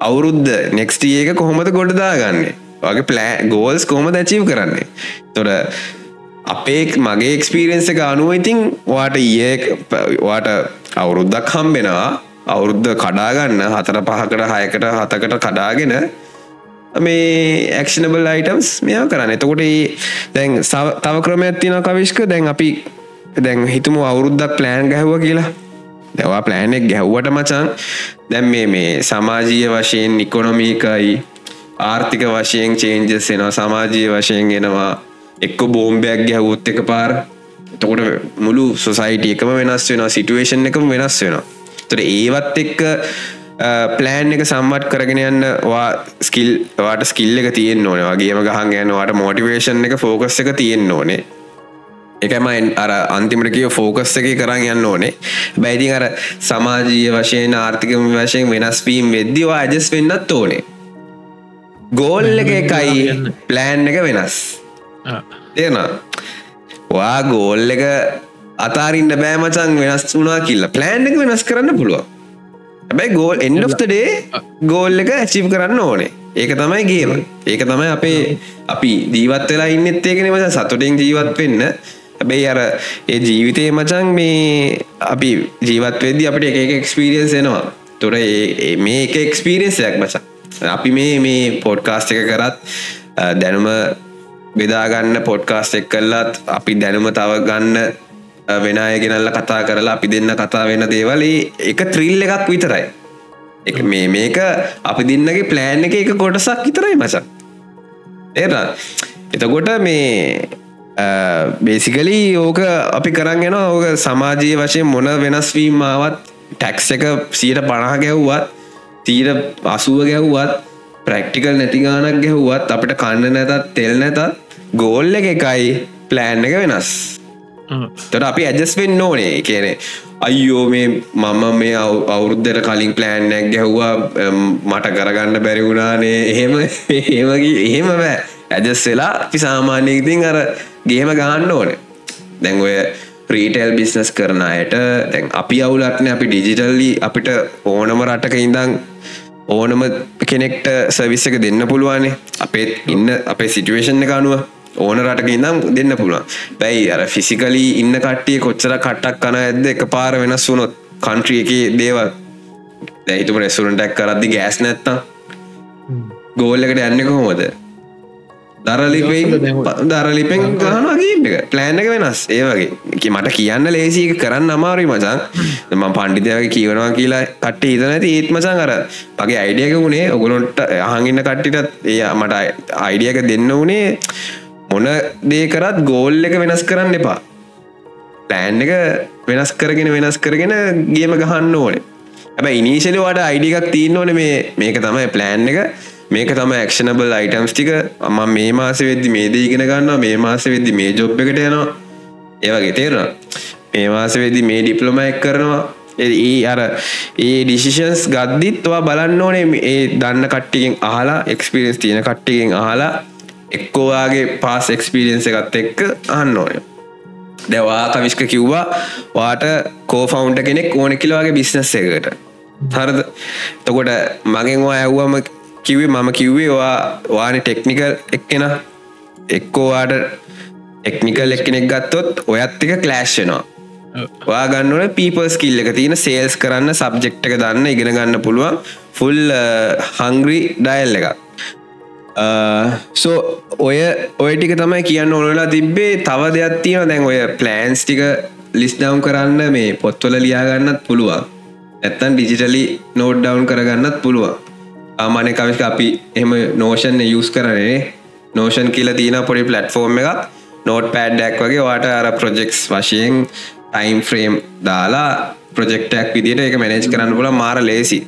අවුරුද්ධ නෙක්ස්ටිය එක කොහොමද ගොඩදාගන්න වගේ පලෑ ගෝල්ස් කොහොම දැචීව කරන්නේ? තොර අපේ මගේ එක්ස්පීරෙන්න්ස එක අනුව ඉතින් වාට ඒ වාට අවුරුද්දක් හම්බෙනවා. අවුරුද්ධ කඩාගන්න හතර පහකට හයකට හතකට කඩාගෙන මේ ඇක්ෂනබල් අයිටම්ස් මෙයා කරන්න. එතකොට ඒ දැන් සව- තව ක්‍රමයක් තින කවිශ්ක දැන් අපි දැන් හිතුම අවුරුද්දක් ප්ලෑන් ගැහුව කියලා. දැවා ප්ලෑනෙක් ගැහ්වට මචන්. දැන් මේ මේ සමාජීය වශයෙන් ඉකොනොමීකයි ආර්ථික වශයෙන් චේන්ජස් එනවා සමාජීය වශයෙන් එනවා. එක්ක බෝම්බයක් ගැහවුත් එක පාර. තකොට මුළු සොසයිට එකම වෙනස් වෙනවා සිටුවේෂන් එකම වෙනස් වෙනවා. තොට ඒවත් එක්ක ප්ලෑන් එක සම්මට් කරගෙන යන්න වා ස්කිල් වාට ස්කිල් එක තියෙන් ඕන. වගේම ගහන් යනවාට මෝටිවේෂන් එක ෆෝකස් එක තියෙන් ඕනේ. එකමයි අර අන්තිමට කිය ෆෝකස් එක කරන්න යන්න ඕනේ. බැයිති අර සමාජීය වශයෙන් ආර්ථිකම වශයෙන් වෙනස්වීම් වෙද්දිවා අජස් වෙන්නත් ඕනේ. ගෝල් එක එකයි ප්ලෑන් එක වෙනස්. තියෙන වා ගෝල් එක අතාරින්න බෑමචන් වෙනස් වුනා කියලා. ප්ලෑන් එක වෙනස් කරන්න පුළුවන්. හැබැයි ගෝල් එන්ඩ්ඩේ ගෝල් එක ඇචිප් කරන්න ඕනේ. ඒක තමයි ගේම ඒක තමයි අපේ අපි ජීවත් වෙලා ඉන්නත් ඒකන මච. සතුටින් ජීවත් වෙන්න හැබැයි අර ඒ ජීවිතය මචන් මේ අපි ජීවත් වෙද්දි අපිට එක එක්ස්පිරියන්ස් එනවා. තොර මේ එක එක්ස්පිරියන්සයක් මචන් අපි මේ මේ පොඩ්කාස්ට එක කරත් අ, දැනුම බෙදාගන්න පොඩ්කාස්ට එක් කල්ලත් අපි දැනුම තව ගන්න අ, වෙන අය ගෙනල්ල කතා කරලා අපි දෙන්න කතා වෙන දේවල් ඒ එක ත්‍රිල් එකක් විතරයි. එක මේ මේක අපි දෙන්නගේ ප්ලෑන් එක එක කොටසක් විතරයි මචන් ඒර එතකොට මේ බේසිකලි ඕක අපි කරන්න ඕක සමාජීය වශයෙන් මොන වෙනස්වීමාවත් ටැක්ස් එක සියට පණහ ගැව්වත් තීර අසුව ගැව්වත් ප්‍රක්ටිකල් නැතිගානක් ගැහුවත් අපිට කන්න නැතත් තෙල් නැතත් ගෝල්ල එක එකයි ප්ලෑන් එක වෙනස්. තොට අපි ඇජස් වෙන්න ඕනේ. කියන අයියෝ මේ මම මේ අවුරුද්ධර කලින් ප්ලෑන්නැක් ගැහ්වා. මට කරගන්න බැරි වුණානේ. එහෙම එහෙමගේ එහෙම බෑ ඇජස් වෙලා අපි සාමාන්‍යයතින් අර ගේම ගහන්න ඕනේ. දැන් ඔය ප්‍රීටල් බිස්නස් කරන අයට දැන් අපි අවුලක්න අපි ඩිජිටල්ලි අපිට ඕනම රටක ඉඳං ඕනම කෙනෙක්ට සවිස්ස එක දෙන්න පුළුවනේ අපේ ඉන්න අපේ සිටුවේෂන් එක අනුව ඕන රටක ඉඳම් දෙන්න පුළුවන්. බැයි අර ෆිසිකලී ඉන්න කට්ටිය කොච්චර කට්ටක් කන ඇද එක පාර වෙනස් වුනොත් කන්ට්‍රිය එක දේවල්. දැහිතුම රෙසුරන්ටක් කරද්දි ගෑස් නැත්තම්. ගෝල්ලකට යන්න කොහොමද දරලිපෙන් දරලිපෙන් ගහනගේ ප්ලෑන් එක. වෙනස්. ඒවගේ මට කියන්න ලේසික කරන්න අමාරුයි මචන් ම පණ්ඩිතයගේ කියවනවා කියලා කට හිතන ඇති ඒත් මචන් අර පගේ අයිඩියක වුණේ ඔගුලොන්ට අහගන්න කට්ටිටත් එය මට අයිඩියක දෙන්න වනේ මොන දේ කරත් ගෝල් එක වෙනස් කරන්න එපා. ප්ලෑන් එක වෙනස් කරගෙන වෙනස් කරගෙන ගේම ගහන්න ඕනේ. ඇබ ඉනිශලි වට අයිඩිකක් තිීන්න ඕන මේ මේක තමයි ප්ලෑන් එක මේක තම ක්ෂනබල් අයිටම්ස් ටික. අම මේ මාස වෙද්දි මේ දීගෙන ගන්න මේ මාස වෙද්දි මේ ජොබ් එකට යනවා. ඒවගේ තේරවා මේ මාස වෙදි මේ ඩිප්ලොම එක් කරනවා. ඒ අර ඒ ඩිසිෂන්ස් ගද්දිත්වා බලන්න ඕනේ ඒ දන්න කට්ටිකින් අහලා එක්ස්පිරෙන්ස් තියෙන කට්ටිකින් අහලා එක්කෝවාගේ පාස් එක්ස්පිරියන්ස එකත් එක්ක අහන්න ඕය දැවා කවිශ්ක කිව්වා වාට කෝෆවුන්ට කෙනෙක් ඕන කිලවාගේ බිස්නස් එකට හරද? තකොට මගෙන්වා ඇව්වම කිවේ මම කිව්වේ වාන ටෙක්නිකල් එක්කෙන. එක්කෝවාට එක්නිකල් එක්කෙනෙක් ගත්තොත් ඔයත් එක කලෑශ්නවා වා ගන්නවන පීපර්ස් කිල්ල එක. තියෙන සේල්ස් කරන්න සබ්ජෙක්් එක දන්න ඉගෙන ගන්න පුළුවන් ෆුල් හංග්‍රී ඩයිල් එක සෝ ඔය ඔය ටික තමයි කියන්න ඕනලා තිබ්බේ. තව දෙයක් තියෙන දැන් ඔය ප්ලෑන්ස් ටික ලිස් ඩවම් කරන්න මේ පොත්වල ලියාගන්නත් පුළුවන්. ඇත්තන් ඩිජිටලි නෝඩ් ඩවන්් කරගන්නත් පුළුවන් ආමානය කවික අපි එම නෝෂන් යස් කරනේ නෝෂන් කියල තියන පොඩි පලට්ෆෝර්ම් එකක්. නෝට් පෑඩ්ඩක් වගේ වාට අර ප්‍රොජෙක්ස් වශයෙන් ටයිම් ෆ්‍රේම් දාලා ප්‍රජෙක්ටක් විදිට එක මැනේජ් කරන්න පුල මාර ලේසි.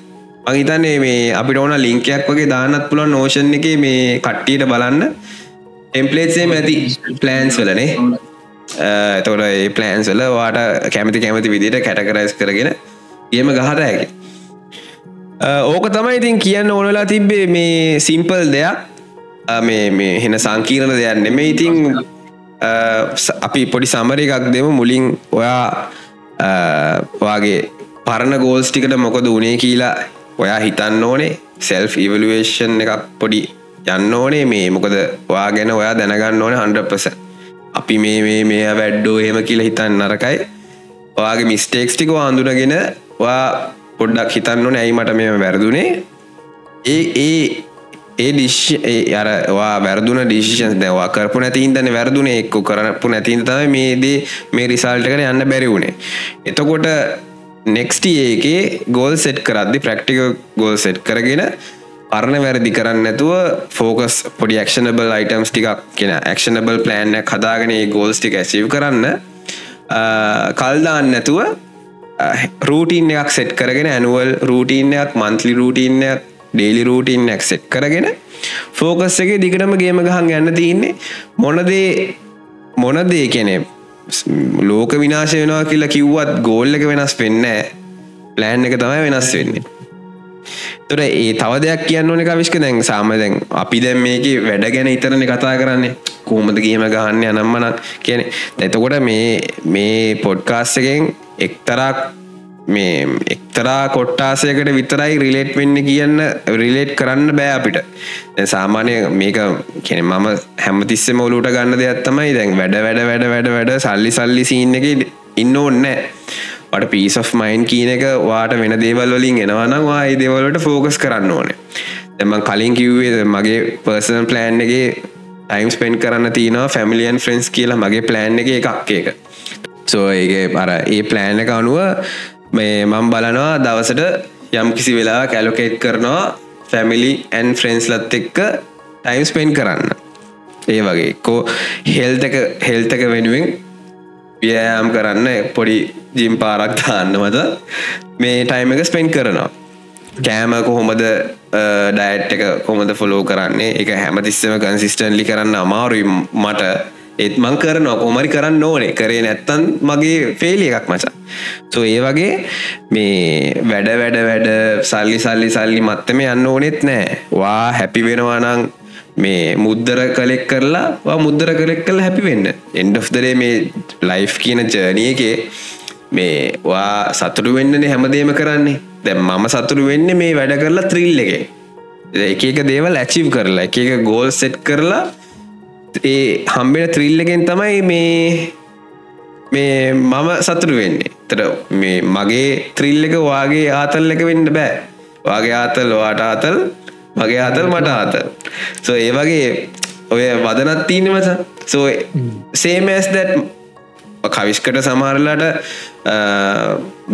මහිතන්නේ මේ අපිට ඕන ලිංකයක් වගේ දානත් පුළන් නෝෂන් එක මේ කට්ටියට බලන්න. ටෙම්පලේට්සේ ඇති ප්ලෑන්ස් වලනේ තොට ඒ ප්ලෑන්ස් වල වාට කැමති කැමති විදිට කැටකරයිස් කරගෙන ගේම ගහත ඇකි ඕක තමයි ඉතින් කියන්න ඕනලා තිබ්බේ මේ සිම්පල් දෙයක්. මේ මේ හෙන සංකීරණ දෙයක් නෙමේ ඉතින් අපි පොඩි සමර එකක් දෙම. මුලින් ඔයා වාගේ පරණ ගෝල්ස් ටිකට මොකද උනේ කියලා ඔයා හිතන්න ඕනේ. සෙල්් ඉවලුවේෂන් එකක් පොඩි යන්න ඕනේ. මේ මොකද වා ගැන ඔයා දැනගන්න ඕන හන්ඩපස අපි මේ මේ මේ වැඩ්ඩෝ එහෙම කියලා හිතන්න නරකයි ඔයාගේ මිස්ටේක්ස් ටික අඳුනගෙන වා පොඩ්ඩක් හිතන්න නැයි මට මෙම වැරදුනේ? ඒ ඒ ඒ ඩිශ් අරවා වැරදුන ඩිසිෂන් දැවා කරපු නැතින්දන වැරදුන. එක්කු කරපු නැතින් තම මේදේ මේ රිසල්ට කර යන්න බැරි වුණේ එතකොට නෙක්ස්ට ඒකේ ගෝල් සෙට් කරද්දි ප්‍රක්ටික ගෝල් සෙට් කරගෙන අරණ වැරදි කරන්න නැතුව ෆෝකස් පොඩි ක්ෂනබල් අයිටම්ස් ටිකක් කියෙන ක්ෂනබල් ප්ලෑන්ය හදාගෙන ගෝල්ස් ටික ඇසිව් කරන්න කල්දාන්න නැතුව රූටීන් එකක් සෙට් කරගෙන ඇනුවල් රූටීන්යක් මන්තලි රූටීන්යක් ඩේලි රූටීන්යක් සෙට් කරගෙන ෆෝකස් එක දිගටම ගේම ගහන් යන්න තියන්නේ මොනදේ මොනදේ කෙනෙ ලෝක විනාශ වෙනවා කියලා කිව්වත් ගෝල්ල එක වෙනස් වෙන්න ප්ලෑන් එක තමයි වෙනස් වෙන්නේ. තොර ඒ තව දෙයක් කියන්න ඕන විශ්ක දැන් සාම දැන් අපි දැන් මේක වැඩ ගැන ඉතරණ කතා කරන්නේ කෝමද ගේම ගහන්න අනම්මනක් කියන එතකොට මේ මේ පොඩ්කාස්සකෙන් එක්තරක් මේ එක්තරා කොට්ටාසයකට විතරයි රිලේට් වෙන්න කියන්න රිලේට් කරන්න බෑ අපිට. සාමානය මේක කෙන මම හැමතිස්සෙම ඔලුට ගන්න දෙයක් තමයි දැන් වැඩ වැඩ වැඩ වැඩ වැඩ සල්ලි සල්ලි සින්න එක ඉන්න ඔන්න ට පිස් of මයින් කියන එක වාට වෙන දේවල් වලින් එනවනම් වායි දේවලට ෆෝකස් කරන්න ඕනේ. එම කලින් කිව්වේ මගේ පර්සන් ප්ලෑන් එක ටයිම් ස්පෙන්් කරන්න තියනවා ෆැමිලියන් ෆ්‍රෙන්ස් කියලා මගේ ප්ලෑන් එක එකක් එක සෝ ඒ පර ඒ ප්ලෑන් එක අනුව මේ මම් බලනවා දවසට යම් කිසි වෙලා කැලොකේට් කරනවා ෆැමිලි ඇන් ෆ්‍රෙන්ස්ලත් එක්ක ටයිම් ස්පෙන්් කරන්න. ඒ වගේ. කෝ හෙල්තක හෙල්තක වෙනුවෙන් ව්‍යයාම් කරන්න පොඩි ජිම් පාරක් දාන්න මත මේ ටයිම එක ස්පෙන්් කරනවා. කෑම කොහොමද ඩයිට් එක කොමද ෆොලෝ කරන්නේ? එක හැමතිස්සම කන්සිස්ටන්ලි කරන්න අමාරුයි මට. ඒත් මං කරනවා කොමරි කරන්න ඕනේ. කරේ නැත්තන් මගේ පේලි එකක් මචා. සෝ ඒ වගේ මේ වැඩ වැඩ වැඩ සල්ලි සල්ලි සල්ලි මත්තම යන්න ඕනෙත් නෑ. වා හැපි වෙනවානං මේ මුද්දර කලෙක් කරලා මුද්දර කලෙක් කල හැපි වෙන්න. එන්ඩ්දරේ මේ ලයිෆ් කියන ජර්නිය එකේ මේ වා සතුරු වෙන්නනේ හැමදේම කරන්නේ. දැ මම සතුරු වෙන්න මේ වැඩ කරලා ත්‍රිල් එක. එක එක දේවල් ඇචිව් කරලා එක එක ගෝල් සෙට් කරලා ඒ හම්බෙන ත්‍රිල්ලගෙන් තමයි මේ මේ මම සතුරු වෙන්නේ. තර මේ මගේ ත්‍රිල් එක වාගේ ආතල් එක වෙන්න බෑ. වගේ ආතල් වාට ආතල් මගේ ආතල් මට ආතල්. සෝ ඒ වගේ ඔය වදනත් තියන මස. සෝ සේමස් දැත් කවිස්කට සමහරලාට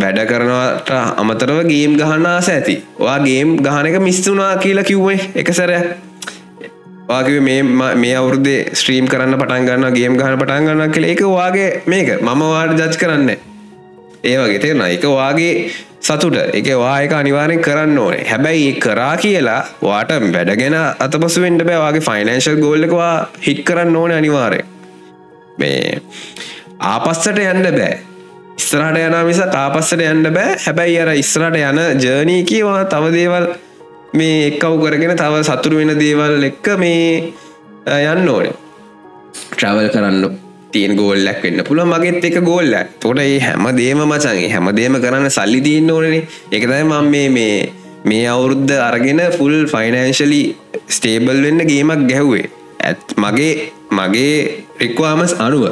වැඩ කරනවට අමතරව ගේම් ගහන්න ආස ඇති. වා ගේම් ගහන එක මිස්තුනා කියලා කිව්වේ එක සැරයක්. වාගේ මේ මේ අවුරුදේ ස්ත්‍රීම් කරන්න පටන් ගන්න ගේම් ගහන පටන් ගන්න කළ එක වාගේ මේක. මම වාට ජච් කරන්න. ඒ වගේ තේරෙන එක වාගේ සතුට. එක වායක අනිවාරෙන් කරන්න ඕනේ. හැබැයි ඒ කරා කියලා වාට වැඩගෙන අතපසු වෙන්ට බෑවාගේ ෆයිනන්ශල් ගෝල්ලකවා හිට් කරන්න ඕන අනිවාරය මේ ආපස්සට යන්න බෑ. ඉස්රට යන මිස තාපස්සට යන්න බෑ. හැබැයි අර ඉස්රට යන ජර්නී කියවා තව දේවල් මේ එක්කව් කරගෙන තව සතුරු වෙන දේවල් එක්ක මේ යන්න ඕනේ. ට්‍රවල් කරන්න තියෙන් ගෝල්ලක් වෙන්න පුළ මගෙත් එක ගෝල්ල තොට ඒ හැම දේම මචන්ගේ හැම දේම කරන්න සල්ලි තියන්න ඕනේ එකතයි මම මේ මේ මේ අවුරුද්ධ අරගෙන ෆුල් ෆයිනන්ශලි ස්ටේබල් වෙන්න ගේමක් ගැහ්වේ. ඇත් මගේ මගේ රික්වාමස් අනුව.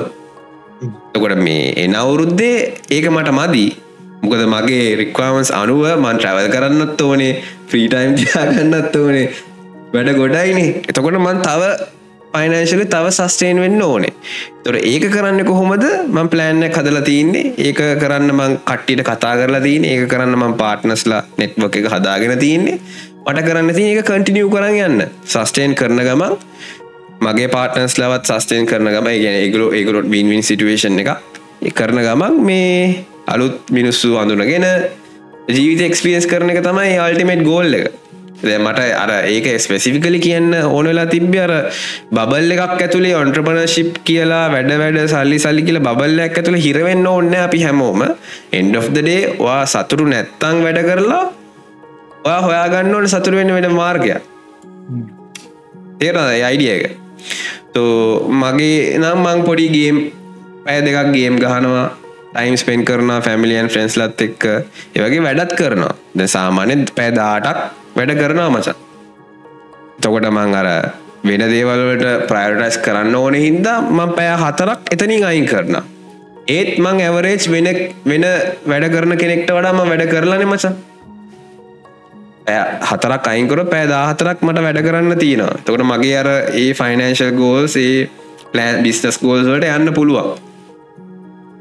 තකොට මේ එන අවුරුද්දේ ඒක මට මදී. මොකද මගේ රික්වාමස් අනුව මන් ට්‍රවල් කරන්නත් ඕනේ ෆ්‍රීටයිම් තියාගන්නත් ඕනේ. වැඩ ගොඩයිනේ. එතකොට මන් තව පයිනශල තව සස්ටේන් වෙන්න ඕනේ. තොර ඒක කරන්න කොහොමද? මං ප්ලෑන්න කදලා තියන්නේ ඒක කරන්න මං කට්ටිට කතා කරලා තියන ඒක කරන්න මං පාට්නස්ලා නෙට්වක් එක හදාගෙන තියන්නේ මට කරන්න තිය එක කටිනියව් කරන්න යන්න. සස්ටේන් කරන ගමන් මගේ පාටනස් ලවත් සස්ටේන් කරන ගම ගැන ඒගලෝ ඒගලොට් බින්වින් සිටුවේෂන් එක කරන ගමන් මේ අලුත් මිනිස්සු අඳුනගෙන ජීවිත එක්ස්පියස් කරන එක තමයි අල්ටිමේට් ගෝල් එක. මට අර ඒක ස්පෙසිෆිකලි කියන්න ඕනලා තිබ්‍ය අර බල් එකක් ඇතුළේ ඔන්ට්‍රපනශිප් කියලා වැඩ වැඩ සල්ලි සල්ලි කියල බල්ලයක් ඇතුළ හිරවෙන්න ඕන්න අපි හැමෝම. එන්ඩ් of the day වා සතුරු නැත්තං වැඩ කරලා ඔයා හොයාගන්න ඕන සතුරු වෙන්න වෙන මාර්ගය තේරද අයිඩිය එක. තෝ මගේ නම් මං පොඩි ගේම් පැය දෙකක් ගේම් ගහනවා. ටයිම් ස්පෙන් කරන ෆැමිලියන් ෆ්‍රෙන්ස්ලත් එක්ක. ඒවගේ වැඩත් කරනවා. ද සාමානෙත් පැදාටක් වැඩ කරනවා මචන් තොකොට මං අර වෙන දේවල්වට ප්‍රයිටයිස් කරන්න ඕන හින්දා මං පැය හතරක් එතනින් අයින් කරන ඒත් මං ඇවරේජ් වෙන වෙන වැඩ කරන කෙනෙක්ට වඩාම වැඩ කරලන මචන් හතරක් අයින්කර පෑදා හතරක් මට වැඩ කරන්න තියෙනවා. තකට මගේ අර ඒ ෆයිනන්ශල් ගෝල්ස් ඒ පලෑන් බිස්ටස් ගෝල්ස්වලට යන්න පුළුවන්.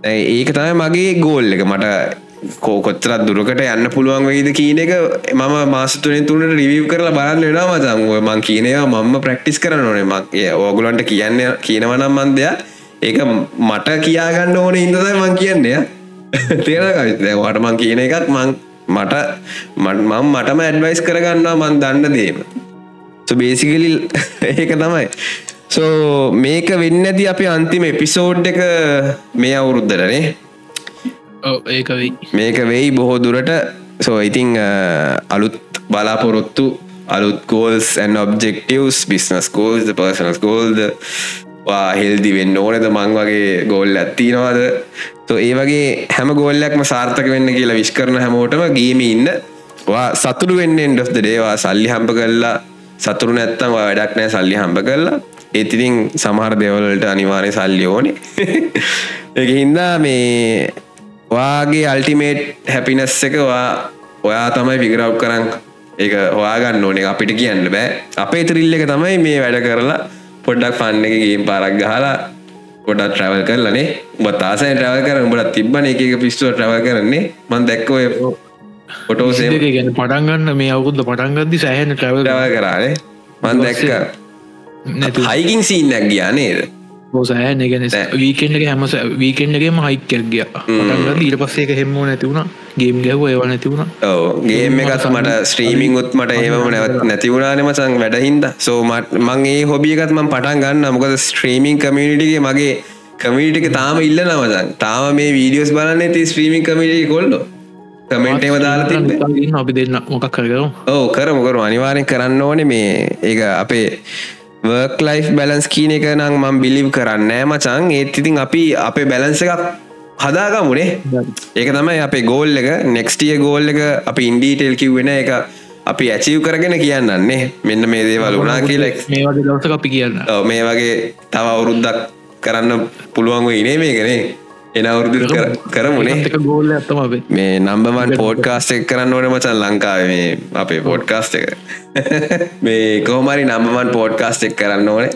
ඒක තමයි මගේ ගෝල් එක. මට කෝකොත්තරත් දුරකට යන්න පුළුවන් වෙයිද කියන එක මම මාසතුනෙන් තුනට රිවව් කරලා බලන්න වෙන මතන් ඔය මං කියනවා මම ප්‍රක්ටිස් කරන ඕනේ. මක් ඕගුලන්ට කියන්න කියනවනම් මන්දයක් ඒක මට කියාගන්න ඕන ඉදදයි මං කියන්නේ. තේරකවිත වට මං කියන එකත් මං මට මම් මටම ඇඩ්වයිස් කරගන්නවා මන් දන්න දේම. බේසිකලි (laughs) ඒක තමයි. සෝ මේක වෙන්න ඇති අපි අන්තිම එපිසෝඩ් එක මේ අවුරුද්ධරනේ ඒක මේක වෙයි බොහෝ දුරට. සෝ ඉතිං අලුත් බලාපොරොත්තු අලුත් ගෝල්ස් ඇන් ඔබ්ෙක්ටවස් බිස්නස් කෝල්ද පර්සනස් ගෝල්ද හෙල්දි වෙන්න ඕනද? මං වගේ ගෝල් ඇත්තිනවාද ඒ වගේ හැම ගෝල්ලක්ම සාර්ථක වෙන්න කියලා විශ් කරන හැමෝටම ගේම ඉන්න. සතුරු වෙන්න එන්ඩ දේවා සල්ලි හම්ප කරලා සතුරු නැත්තම් වැඩක් නෑ සල්ලි හම්ප කරලා. ඒතිරින් සමහර දෙවලට අනිවාරය සල්ලි ඕනේ. (laughs) එක හින්දා මේ වාගේ අල්ටිමේට් හැපිනස් එකවා ඔයා තමයි පිගරව් කරන්න එක හොයාගන්න ඕනේ. අපිට කියන්න බෑ. අපේ තිරිල්ල එක තමයි මේ වැඩ කරලා පොඩ්ඩක් ෆන්න එකගේ පාරක් ගහලා ගොඩත් ට්‍රවල් කරලනේ බතාසය ට්‍රවල් කර බට තිබන එක පිස්තුව ට්‍රවල් කරන්නේ. මන් දැක්කව ොටෝසේ ගැන පටන්ගන්න මේ අවුද්ද පටන්ගදදි සෑහන ට්‍රවල් කරානේ මන් දැක්ක. හයිකින් සීනක් ගියා නේද? සෑන ගෙන වීකෙන්ඩ හැම වීකෙන්ඩගේ මහික්කයක් ගිය. ඊට පස්සේ එක හෙම්මෝ නැතිවුණ ගේම් ගැව ඒව නැතිවුණ ගේම එකත් මට ස්ත්‍රීමිං උත් මට ඒවම නැවත් නැතිවුණානමසං වැඩහින්ද. සෝමට මං ඒ හොබියකත් මං පටන් ගන්න මොකද ස්ත්‍රීමිං කමියනිටිගේ මගේ කමිටික තාම ඉල්ල නමසන් තාම මේ වීඩියෝස් බලන්න ති ස්ත්‍රීමිං කමිටි කොල්ලො කමෙන්ටේම දාලා තිබ අපි දෙන්න. මොකක් කරගරු ඕ කරමකරු අනිවාරෙන් කරන්න ඕන මේ ඒ අපේ වර්ක් ලයිෆ් බැලන්ස් කීන එක නම් මම් බිලිව් කරන්න මචන් ඒත් ඉතින් අපි අපේ බැලන්ස එකක් හදාගමුණේ ඒක තමයි අපේ ගෝල් එක. නෙක්ස්ටිය ගෝල් එක අපි ඉන්ඩීටෙල් කිව්වෙන එක අපි ඇචිව් කරගෙන කියන්නන්නේ. මෙන්න මේ දේවල් වුණා කියලෙක් මේ වගේ දවස අපි කියන්න. මේ වගේ තව අවුරුද්දක් කරන්න පුළුවන්ග ඉනේ මේකනේ එන අවුරුදු කරමුණේ ගෝල්ල ඇත්තම අපේ. මේ නම්බමන් පෝඩ්කාස්ට එක් කරන්න ඕන මචන් ලංකාව මේ අපේ පෝඩ්කාස්ට එක. (laughs) මේ කෝමරි නම්බමන් පෝඩ්කාස්ට එක් කරන්න ඕනේ.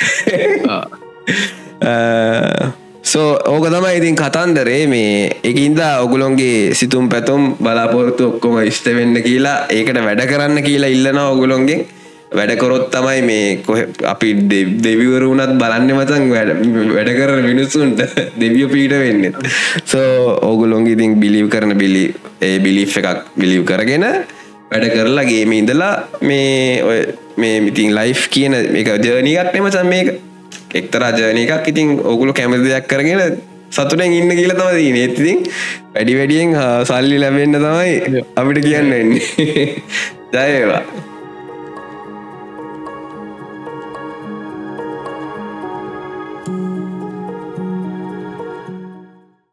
(laughs) සෝ (laughs) ඕක තමයි ඉතින් කතන්දරේ මේ එකින්ද ඔගුලොන්ගේ සිතුම් පැතුම් බලාපොරතු ඔක්කොම ඉස්ට වෙන්න කියලා ඒකට වැඩ කරන්න කියලා ඉල්ලන ඔගුලොන්ගේ වැඩකොරොත් තමයි මේ කොහ අපි දෙවිවරුණත් බලන්න මතන් වැඩ කරන මිනිස්සුන්ට (laughs) දෙවිය පීට වෙන්න. සෝ ඕගුලොන්ගේ ඉතින් බිලිව් කරන බිලි ඒ බිලි් එකක් බිලිව් කරගෙන වැඩ කරලා ගේම ඉඳලා මේ ඔය මේ මිතින් ලයිෆ් කියන එක ජනීගත්නම චන් මේක. එක්තරා ජනය එකක් ඉතින් ඔගුලු කැමති දෙයක් කරගෙන සතුටෙන් ඉන්න කියල තම දී නේතිතින් වැඩි වැඩියෙන් සල්ලි ලැබෙන්න්න තමයි අපිට කියන්න එන්නේ (laughs) ජයවා